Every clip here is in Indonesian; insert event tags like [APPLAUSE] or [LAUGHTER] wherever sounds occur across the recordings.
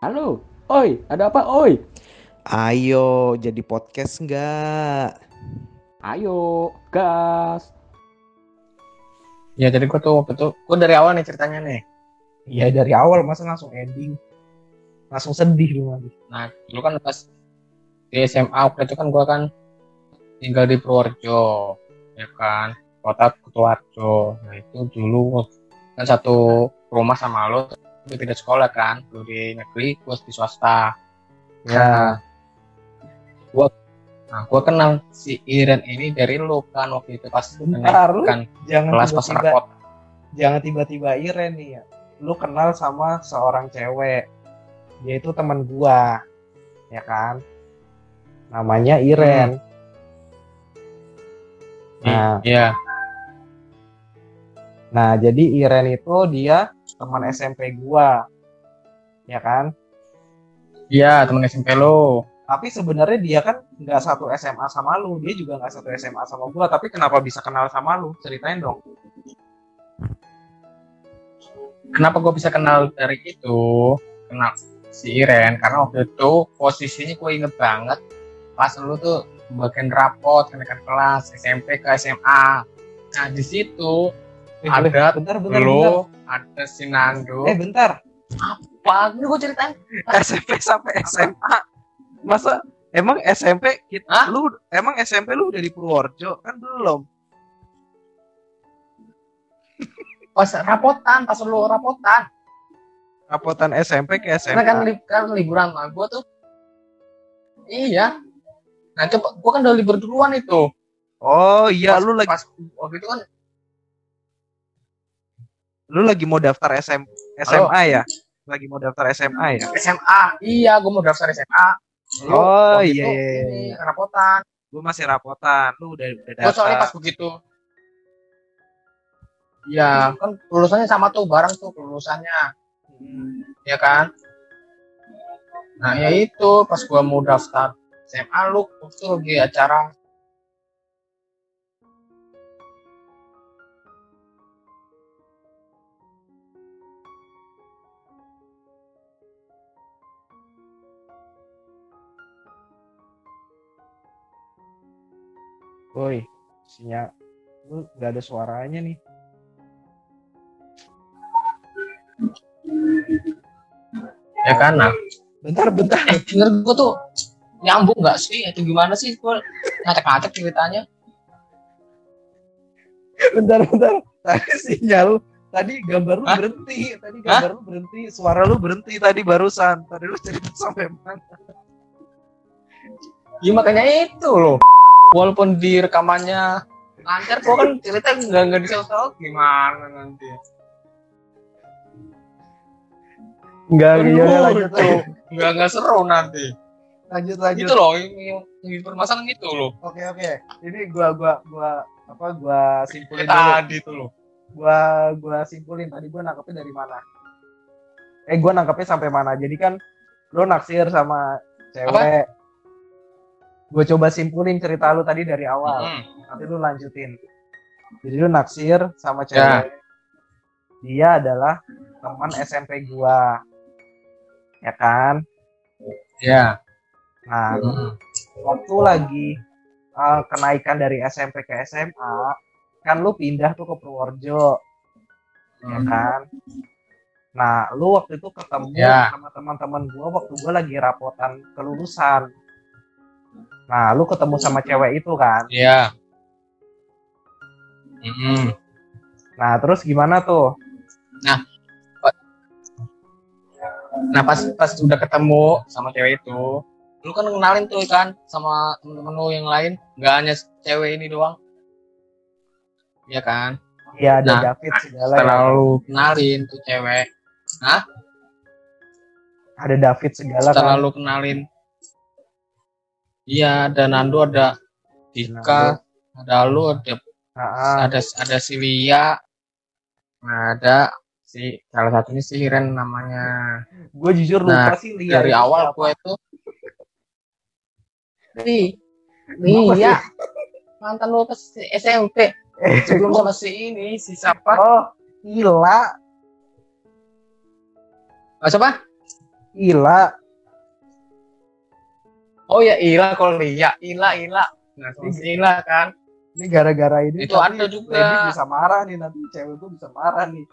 Halo, oi, ada apa, oi? Ayo jadi podcast nggak? Ayo, gas. Ya jadi gue tuh waktu itu gue dari awal nih ceritanya nih. Ya dari awal masa langsung ending, langsung sedih lu lagi. Nah dulu kan pas di SMA waktu itu kan gue kan tinggal di Purworejo, ya kan, kota Kutuarjo. Nah itu dulu kan satu rumah sama lo, gue pindah sekolah kan, lu di negeri, gue di swasta. Ya. Gua, nah gue kenal si Iren ini dari lu kan waktu itu pas Bentar, lu kan Jangan kelas pas rapot. jangan tiba-tiba Iren nih ya. Lu kenal sama seorang cewek, dia itu teman gua, ya kan? Namanya Iren. Nah, Iya, nah jadi Iren itu dia teman SMP gua, ya kan? iya temen SMP lo. tapi sebenarnya dia kan nggak satu SMA sama lu dia juga nggak satu SMA sama gua. Tapi kenapa bisa kenal sama lu? Ceritain dong. Kenapa gue bisa kenal dari itu? Kenal si Iren karena waktu itu posisinya gue inget banget. Pas lu tuh bagian rapot kenaikan kelas SMP ke SMA nah di situ ada bentar bentar bentar lu ada si Nando. Eh bentar. Apa? Ini gue ceritain. SMP sampai SMA masa emang SMP kita Hah? lu emang SMP lu udah di Purworejo? Kan belum. Pas rapotan pas lu rapotan. Rapotan SMP ke SMA karena kan, li- kan liburan lah gue tuh. Iya. Nah coba gue kan udah libur duluan itu. Oh iya Pas- lu lagi pas waktu itu kan lu lagi mau daftar SM, SMA ya? Lagi mau daftar SMA ya? SMA iya gue mau daftar SMA Lu? Oh, waktu iya, itu iya, ini, iya. rapotan. Gua masih rapotan. Lu udah udah gue soalnya daftar. pas begitu. Iya, kan lulusannya sama tuh bareng tuh lulusannya, Hmm. ya kan? Nah ya itu pas gua mau daftar SMA lu waktu lagi acara Woi, sinyal lu nggak ada suaranya nih. ya kan? Nah, Bentar, bentar. eh bener gua tuh nyambung nggak sih? Itu gimana sih? Gua ngacak-ngacak ceritanya. Bentar, bentar. Tadi sinyal, tadi gambar lu Hah? berhenti. Tadi gambar lu berhenti, suara lu berhenti tadi barusan. Tadi lu cerita [LAUGHS] sampai mana? Ya makanya itu loh. Walaupun di rekamannya lancar, gua kan cerita nggak nggak disel gimana nanti? Enggak, Aduh, iya lanjut itu. nggak nggak seru nanti. lanjut lanjut. Gitu loh, yang, yang, yang permasalahan gitu loh. Oke, oke. Ini gua gua gua apa gua simpulin dulu. tadi tuh loh. Gua gua simpulin tadi gua nangkepnya dari mana? Eh, gua nangkepnya sampai mana? Jadi kan lu naksir sama cewek. Gue coba simpulin cerita lu tadi dari awal. Hmm. nanti lu lanjutin jadi lu naksir sama cewek dia adalah teman SMP gua ya kan Ya. nah Hmm. waktu lagi uh, kenaikan dari SMP ke SMA kan lu pindah tuh ke Purworejo ya Hmm. kan nah lu waktu itu ketemu Ya. sama teman-teman gua waktu gua lagi rapotan kelulusan nah lu ketemu sama cewek itu kan Ya. Hmm. nah terus gimana tuh Nah pas pas udah ketemu sama cewek itu, lu kan kenalin tuh kan sama temen-temen lu yang lain, nggak hanya cewek ini doang. Iya kan? ya ada Nah, David segala Setelah ya. lu kenalin tuh cewek, ada David segala setelah kan lu kenalin, iya ada Nando, ada Dika, ada lu, ada Ah, ada ada si Lia, ada si salah satunya si Ren namanya. gue jujur lupa Nah, sih Lia Dari awal gue itu. Ri, Lia, mantan lu ke SMP. Eh, sebelum sama si ini si siapa? Oh, Ila, oh, siapa? Ila. Oh ya Ila kalau Lia Ila Ila. Nah Ila kan. Ini gara-gara ini. Itu ada juga. Lady bisa marah nih nanti cewek gue bisa marah nih.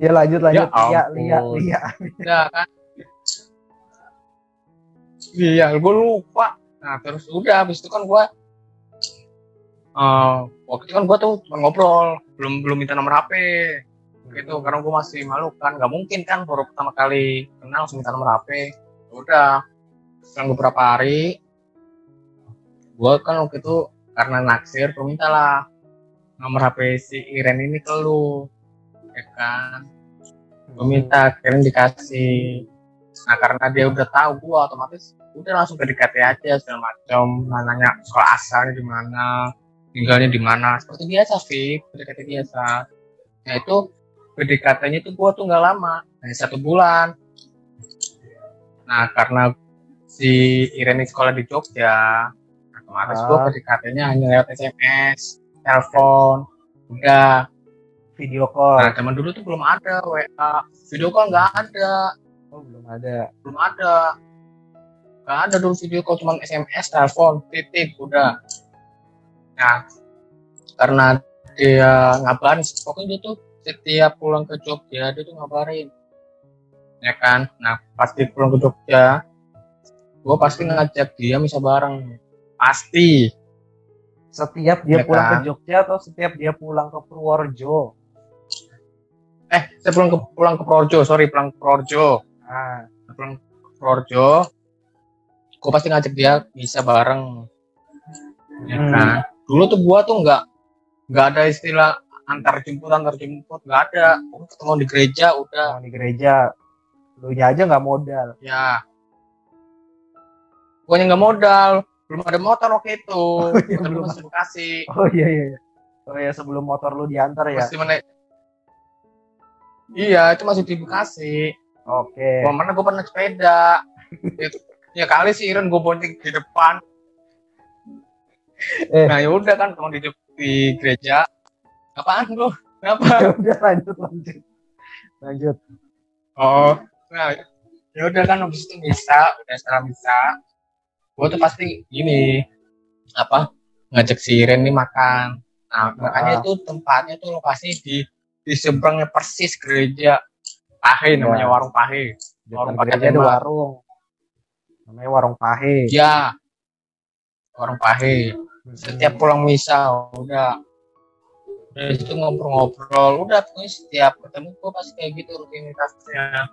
Ya lanjut lanjut. Ya Lia, Lia, udah kan? Iya gue lupa. Nah terus udah habis itu kan gue eh waktu itu kan gue tuh cuma ngobrol belum belum minta nomor HP gitu karena gue masih malu kan. Nggak mungkin kan baru pertama kali kenal langsung minta nomor HP udah selang beberapa hari gue kan waktu itu karena naksir gue minta lah nomor HP si Iren ini ke lu ya kan. Gue minta kirain dikasih. Nah karena dia udah tahu gue otomatis udah langsung PDKT aja segala macam. Nah, nanya sekolah asalnya di mana tinggalnya di mana. Seperti biasa Viv PDKT biasa. Nah itu PDKT-nya itu gue tuh nggak lama hanya satu bulan nah karena si Irene sekolah di Jogja otomatis gue Ah. PDKT-nya hanya lewat SMS telepon udah Video call. Nah, zaman dulu tuh belum ada WA, video call nggak ada, Oh, belum ada. belum ada. Nggak ada dulu video call, cuma SMS, telepon, titik, udah. Nah, karena dia ngabarin, pokoknya dia tuh setiap pulang ke Jogja, dia tuh ngabarin. Ya kan? Nah, pasti pulang ke Jogja, gue pasti ngajak dia bisa bareng. Pasti. Setiap dia Ya pulang kan? ke Jogja atau setiap dia pulang ke Purworejo? Eh, saya pulang ke pulang ke Projo, sorry, pulang ke Projo. Ah, pulang ke Projo gue pasti ngajak dia bisa bareng ya Hmm. kan dulu tuh gua tuh nggak nggak ada istilah antar jemput antar jemput nggak ada Gua ketemu di gereja udah mau di gereja. Lu nya aja nggak modal. ya pokoknya nggak modal belum ada motor waktu itu iya, motor belum gua masih Bekasi Oh iya iya. iya. Oh iya sebelum motor lu diantar ya. masih mana iya itu masih di Bekasi Oke. Ke mana gue pernah sepeda [LAUGHS] Itu, ya kali sih Iren gue bonceng di depan Eh. nah ya udah kan teman di, di gereja apaan lu? Kenapa? [LAUGHS] Ya udah lanjut lanjut. Lanjut. oh nah ya udah kan habis itu bisa udah setelah bisa. Gue tuh pasti gini apa ngajak si Iren nih makan. Nah makanya itu tempatnya tuh lokasi di di seberangnya persis gereja Pahe namanya Ya. warung Pahe. Warung gereja ada warung. Namanya warung Pahe. ya warung Pahe. Setiap pulang misa udah dari situ ngobrol-ngobrol. Udah pokoknya setiap ketemu gue pasti kayak gitu rutinitasnya.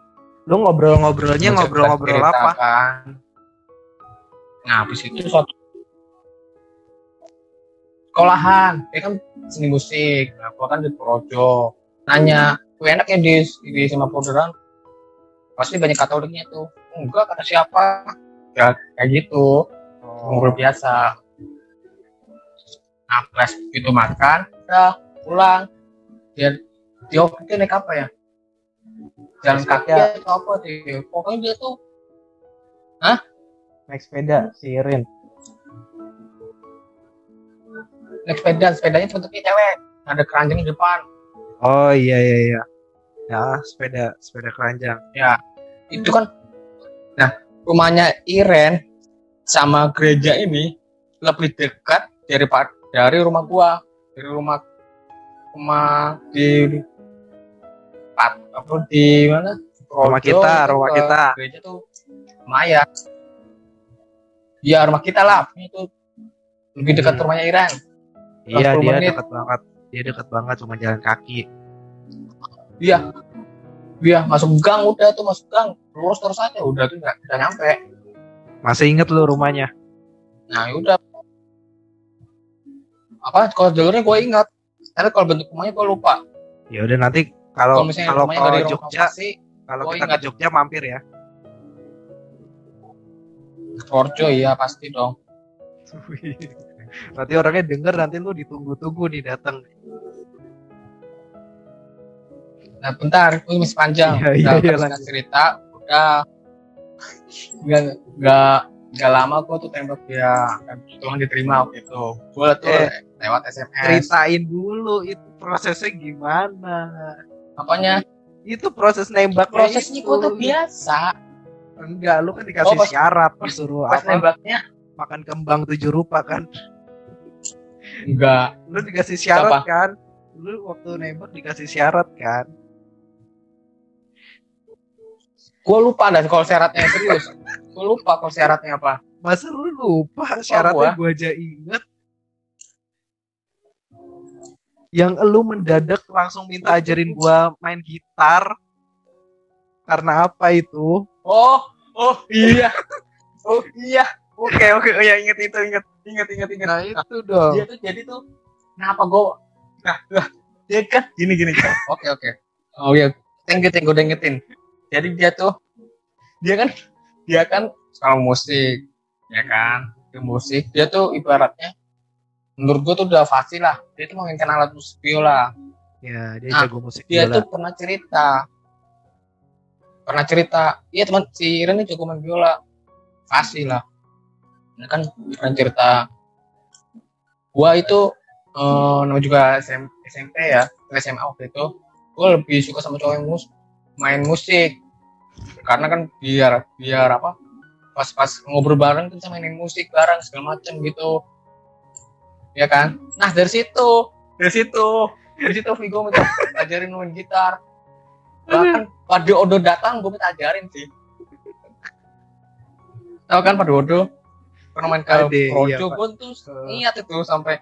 Lu ngobrol-ngobrolnya ngobrol-ngobrol apa? kan. nah habis itu suatu sekolahan. Dia kan seni musik. Nah gua kan di Projo nanya gue enak ya di di sama Poderan pasti banyak katoliknya tuh. Enggak kata siapa? Ya kayak gitu. Ngobrol biasa. Nah pas itu makan udah pulang dia dia waktu itu naik apa ya? Jalan kaki atau apa sih? Pokoknya dia tuh Naik sepeda, si Irin. naik sepeda sepedanya bentuknya cewek. Ada keranjang di depan. Oh iya iya iya. Ya, sepeda sepeda keranjang. itu kan nah rumahnya Iren sama gereja ini lebih dekat daripada dari rumah gua. Dari rumah rumah di apa di mana Rumah kita, itu rumah ke kita. gereja tuh lumayan ya rumah kita lah itu lebih dekat Hmm. rumahnya Iren Iya, 40 dia menit. dekat banget. Dia dekat banget cuma jalan kaki. iya iya masuk gang udah tuh masuk gang lurus terus aja udah tuh nggak udah nyampe Masih inget lu rumahnya? Nah, ya udah. Apa kalau jalurnya gue ingat. Tapi kalau bentuk rumahnya gue lupa. Ya udah nanti Kalau kalau ke Jogja, kalau kita ke Jogja mampir ya. Porjo iya pasti dong. nanti orangnya denger nanti lu ditunggu-tunggu nih datang. Nah, bentar, gue masih panjang. Iya, iya, iya, lanjut. cerita, udah nggak nggak nggak lama gue tuh tembak dia dan kebetulan diterima waktu itu gue tuh Eh, lewat SMS Ceritain dulu itu prosesnya gimana. apanya Itu proses nembak prosesnya gue tuh biasa Enggak, lu kan dikasih Oh, pas- syarat disuruh pas apa? nembaknya Makan kembang tujuh rupa kan. enggak Lu dikasih syarat Apa? kan? Lu waktu nembak dikasih syarat kan? gue lupa dah kalau syaratnya serius gue lupa kalau syaratnya apa. Masa lu lupa? Syaratnya gua. aja inget. Yang lu mendadak langsung minta ajarin gua main gitar. Karena apa itu? oh oh iya. Oh iya. Oke oke oh ya inget itu inget inget inget inget Nah itu dong. dia tuh jadi tuh kenapa gue nah, nah, dia kan? Gini gini oke oke. Oh ya thank you thank you udah ingetin jadi dia tuh dia kan dia kan kalau musik ya kan? Dia musik dia tuh ibaratnya menurut gue tuh udah fasih lah. Dia tuh memainkan alat musik biola. Ya, dia Nah, jago musik dia biola. tuh pernah cerita. Pernah cerita. Iya teman si Iren ini jago main biola. Fasih lah. Ini kan pernah cerita. Gua itu eh namanya juga SM, SMP ya SMA waktu itu. Gua lebih suka sama cowok yang mus main musik karena kan biar biar apa pas-pas ngobrol bareng kan mainin musik bareng segala macem gitu. Ya kan? Nah dari situ. Dari situ. Dari situ Vigo minta ajarin main gitar. [LAUGHS] Bahkan pada Odo datang gue minta ajarin sih. Tahu kan pada Odo? Pernah main ke Ade, Projo iya, tuh ingat itu sampai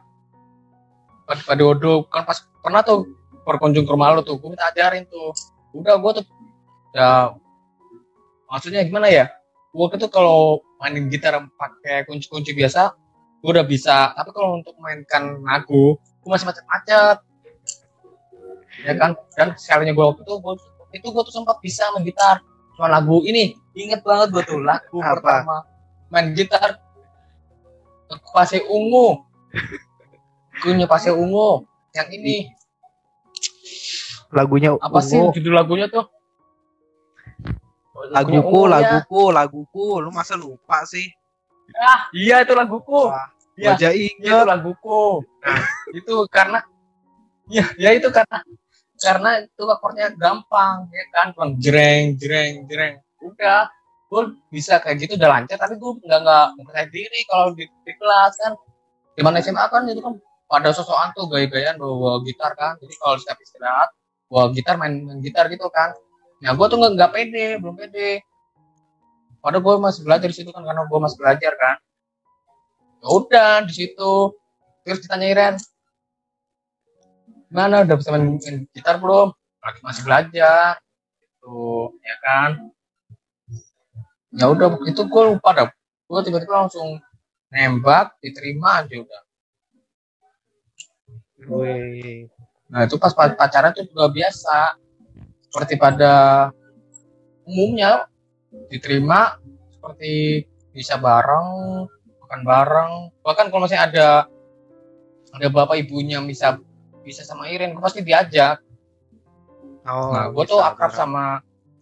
pada pada Odo. Kan pas pernah tuh berkunjung ke rumah lo tuh gue minta ajarin tuh. Udah gue tuh ya maksudnya gimana ya? Gue tuh kalau mainin gitar pakai kunci-kunci biasa gue udah bisa tapi kalau untuk mainkan lagu gue masih macet-macet. Ya kan? Dan sekalinya gue waktu itu gue itu gue tuh sempat bisa main gitar. Cuma lagu ini inget banget gue tuh lagu Apa? pertama main gitar. Pase ungu. Kunya Pase ungu. Yang ini. Lagunya apa sih ungu. judul lagunya tuh Laguku, ungu, ya. laguku, laguku. Lu masa lupa sih? ah iya itu laguku Wah, Iya. Iya, itu laguku nah itu karena ya ya itu karena karena itu akordnya gampang ya kan Cuman jreng jreng jreng udah gue bisa kayak gitu udah lancar tapi gue nggak nggak percaya diri kalau di, di kelas kan di mana SMA kan itu kan pada sosokan tuh gaya-gayaan bawa, bawa gitar kan jadi kalau setiap istirahat bawa gitar main, main gitar gitu kan nah gue tuh nggak pede belum pede. Padahal gue masih belajar di situ kan karena gue masih belajar kan. Ya udah di situ. Terus ditanya Iren mana udah bisa main, main gitar belum? Lagi masih belajar. Gitu ya kan. Ya udah itu gue lupa dah. Gue tiba-tiba langsung nembak diterima aja udah. Wih. nah itu pas pa- pacaran tuh juga biasa seperti pada umumnya diterima seperti bisa bareng makan bareng bahkan kalau masih ada ada bapak ibunya bisa bisa sama Iren gue pasti diajak Oh, nah gue tuh akrab bareng. sama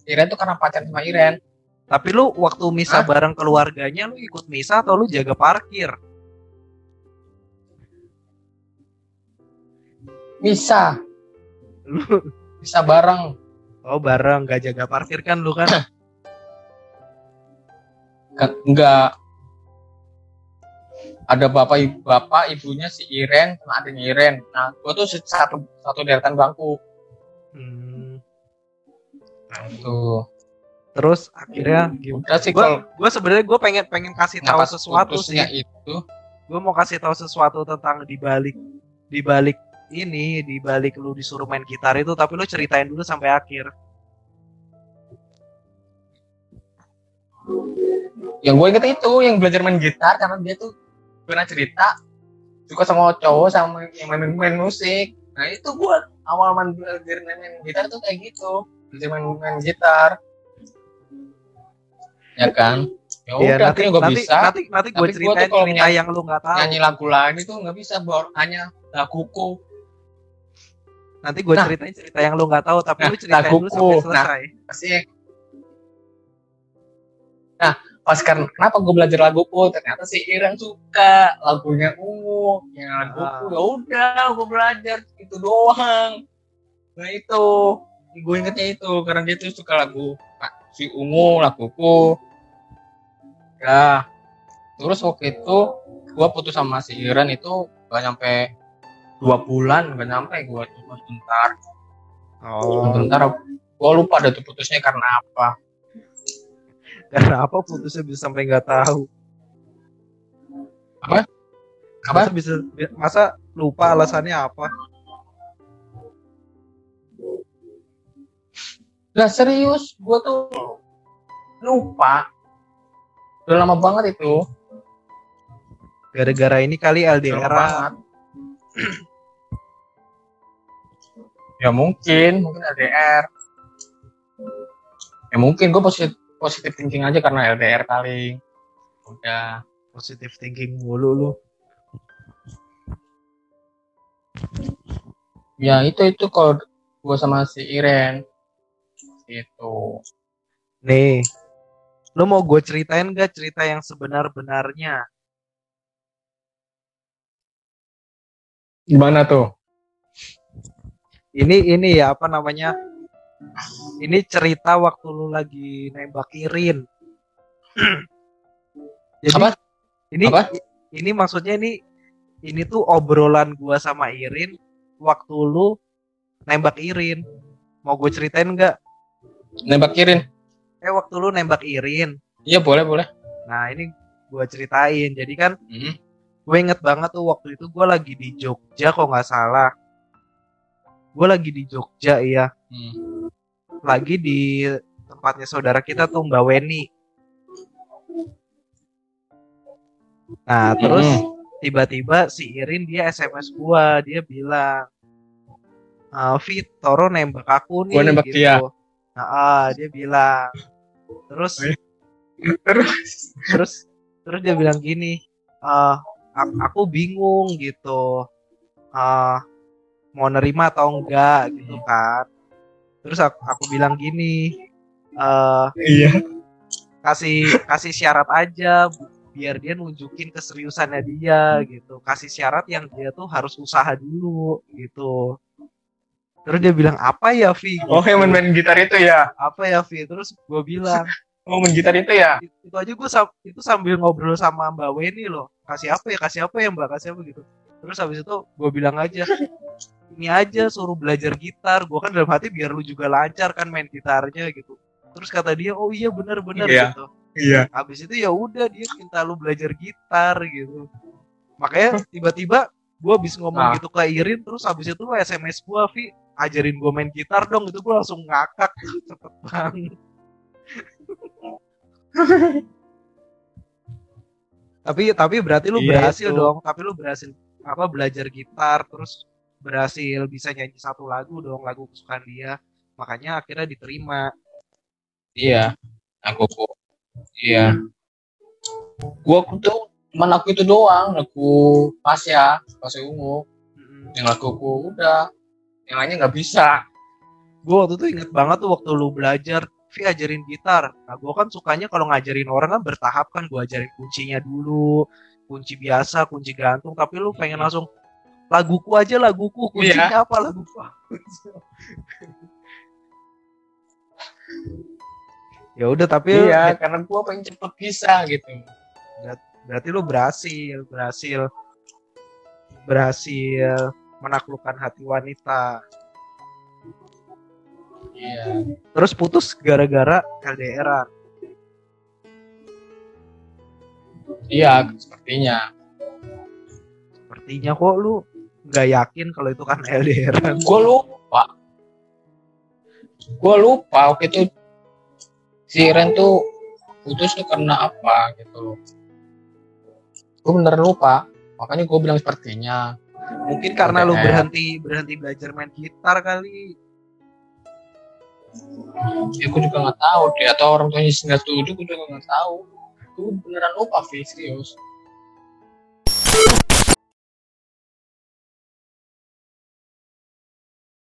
Iren tuh karena pacar sama Iren Tapi lu waktu misa Hah? bareng keluarganya lu ikut misa atau lu jaga parkir? bisa Lu bisa bareng oh bareng gak jaga parkir kan lu kan? [CLEARS THROAT] Kan enggak ada bapak ibu bapak ibunya si Iren sama adiknya Iren nah gue tuh satu satu deretan bangku Hmm. nah, tuh Terus akhirnya gimana? udah sih Gua gue sebenarnya gue pengen pengen kasih nah, tahu sesuatu sih. itu Gue mau kasih tahu sesuatu tentang dibalik dibalik ini dibalik lu disuruh main gitar itu tapi lu ceritain dulu sampai akhir. yang gue inget itu yang belajar main gitar karena dia tuh pernah cerita suka sama cowok sama yang main, main musik. Nah itu gue awal main belajar main, main gitar tuh kayak gitu. Belajar main, main gitar. Ya kan? Ya Iya, udah nanti akhirnya gue nanti, bisa. nanti nanti gue ceritain cerita yang lu nggak tahu. nyanyi lagu lain itu nggak bisa bor. Hanya laguku Nanti gue Nah. ceritain cerita yang lu nggak tahu tapi Nah, lu ceritain dulu laguku. sampai Nah. selesai. pasti nah pas kan kenapa gue belajar laguku ternyata si Iren suka. Lagunya ungu. Yang laguku ya udah gue belajar. Itu doang. Nah itu. Gue ingetnya itu karena dia tuh suka lagu si ungu laguku. Ya terus waktu itu gue putus sama si Iren itu gak nyampe dua bulan gak nyampe gue cuma sebentar Oh. sebentar gue lupa deh tuh putusnya karena apa Karena apa putusnya bisa sampai nggak tahu? Apa? Masa bisa masa lupa alasannya apa? Lah serius, gue tuh lupa. Udah lama banget itu. Gara-gara ini kali LDR. banget. [CLEARS THROAT] ya mungkin, mungkin LDR. Ya mungkin gue positif positif thinking aja karena LDR kali. Udah. Positive thinking mulu lu. Ya itu itu kalau gue sama si Iren. Itu. Nih, lu mau gue ceritain gak cerita yang sebenar-benarnya? Gimana tuh? Ini ini ya apa namanya? Ini cerita waktu lu lagi nembak Irin. [CLEARS THROAT] Jadi Apa? ini Apa? ini maksudnya ini ini tuh obrolan gua sama Irin waktu lu nembak Irin. Mau gue ceritain nggak? Nembak Irin? Eh waktu lu nembak Irin. Iya boleh boleh. Nah ini gua ceritain. Jadi kan Hmm. gue inget banget tuh waktu itu gue lagi di Jogja kok nggak salah. Gue lagi di Jogja ya. Hmm. Lagi di tempatnya saudara kita tuh Mbak Weni. Nah terus Mm-mm. tiba-tiba si Irin dia SMS gua dia bilang ah Fit Toro nembak aku nih Gua nembak gitu. dia. Nah, ah, dia bilang terus. Terus? terus terus dia bilang gini ah a- aku bingung gitu ah mau nerima atau enggak gitu kan. Terus aku, aku bilang gini eh Iya. kasih kasih syarat aja bu- biar dia nunjukin keseriusannya dia gitu. Kasih syarat yang dia tuh harus usaha dulu gitu. Terus dia bilang apa ya Vi Oh yang main-main gitar itu ya? apa ya Vi terus gue bilang [LAUGHS] Oh main gitar itu ya? itu aja gue itu sambil ngobrol sama Mbak Weni loh. Kasih apa ya kasih apa ya Mbak? Kasih apa gitu. Terus habis itu gue bilang aja ini aja suruh belajar gitar. Gue kan dalam hati biar lu juga lancar kan main gitarnya gitu. Terus kata dia oh iya bener-bener Iya. gitu. Iya. habis itu ya udah dia minta lu belajar gitar gitu. Makanya tiba-tiba gue habis ngomong Ah. gitu ke Irin terus habis itu lu SMS gue Vi ajarin gue main gitar dong itu gue langsung ngakak. [LAUGHS] Cepet banget. Tapi tapi berarti lu Iya, berhasil itu. dong. Tapi lu berhasil apa belajar gitar terus berhasil bisa nyanyi satu lagu dong lagu kesukaan dia makanya akhirnya diterima Iya. Aku kok. Iya. Gua tuh cuman aku itu doang, lagu Pasya, Pasya Ungu. Mm-mm. Yang laguku udah. Yang lainnya nggak bisa. gue waktu itu inget banget tuh waktu lu belajar Vi ajarin gitar nah gue kan sukanya kalau ngajarin orang kan bertahap kan gue ajarin kuncinya dulu kunci biasa kunci gantung tapi lu pengen Hmm. langsung laguku aja laguku kuncinya apa laguku [LAUGHS] ya udah tapi Iya, karena gua pengen cepet bisa gitu. berarti lu berhasil berhasil berhasil menaklukkan hati wanita Iya. terus putus gara-gara LDR Iya, sepertinya. sepertinya kok lu nggak yakin kalau itu kan LDR Gua lupa. Gua lupa waktu itu si Ren tuh putus tuh karena apa gitu. Gue bener lupa. Makanya gue bilang sepertinya. mungkin karena lu berhenti berhenti belajar main gitar kali Ya gue juga nggak tahu deh. Atau orang tuanya nggak setuju, gue juga nggak tahu. Gue beneran lupa, Vi, serius.